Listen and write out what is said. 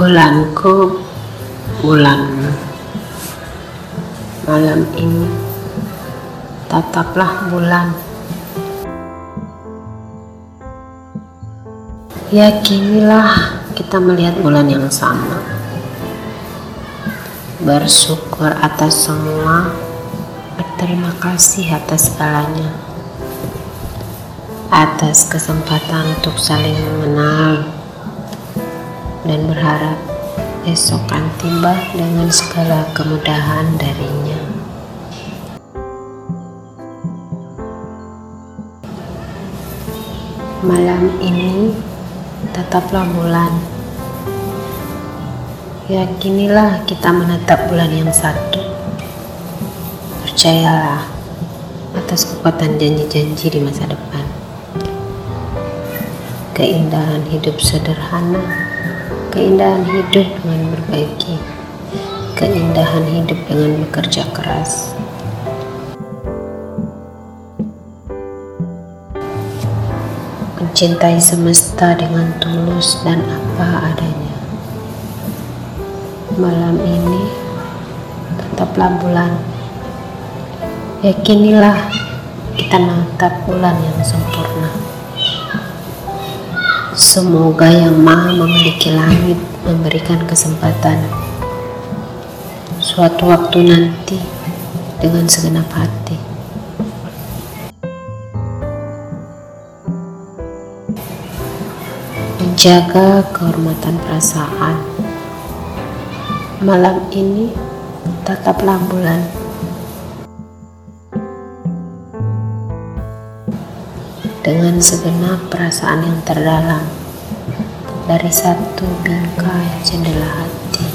Bulanku, bulanmu, malam ini tataplah bulan. Yakinilah kita melihat bulan yang sama. Bersyukur atas semua, berterima kasih atas segalanya. Atas kesempatan untuk saling mengenal dan berharap esok akan tiba dengan segala kemudahan darinya. Malam ini tetaplah bulan. Yakinilah kita menatap bulan yang satu. Percayalah atas kekuatan janji-janji di masa depan. Keindahan hidup sederhana, keindahan hidup dengan berbagi, keindahan hidup dengan bekerja keras. mencintai semesta dengan tulus dan apa adanya. Malam ini tetaplah bulan. Yakinilah kita menatap bulan yang sempurna. Semoga yang maha memiliki langit memberikan kesempatan suatu waktu nanti dengan segenap hati. menjaga kehormatan perasaan. Malam ini tetaplah bulan. Dengan segenap perasaan yang terdalam dari satu bingkai jendela hati.